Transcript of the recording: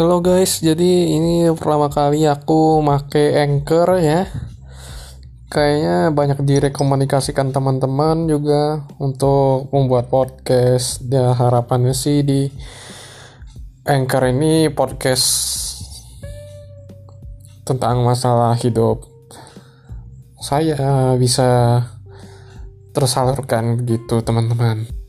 Halo guys, jadi ini pertama kali aku make Anchor ya. Kayaknya banyak direkomendasikan teman-teman juga untuk membuat podcast. Ya harapannya sih di Anchor ini podcast tentang masalah hidup saya bisa tersalurkan begitu teman-teman.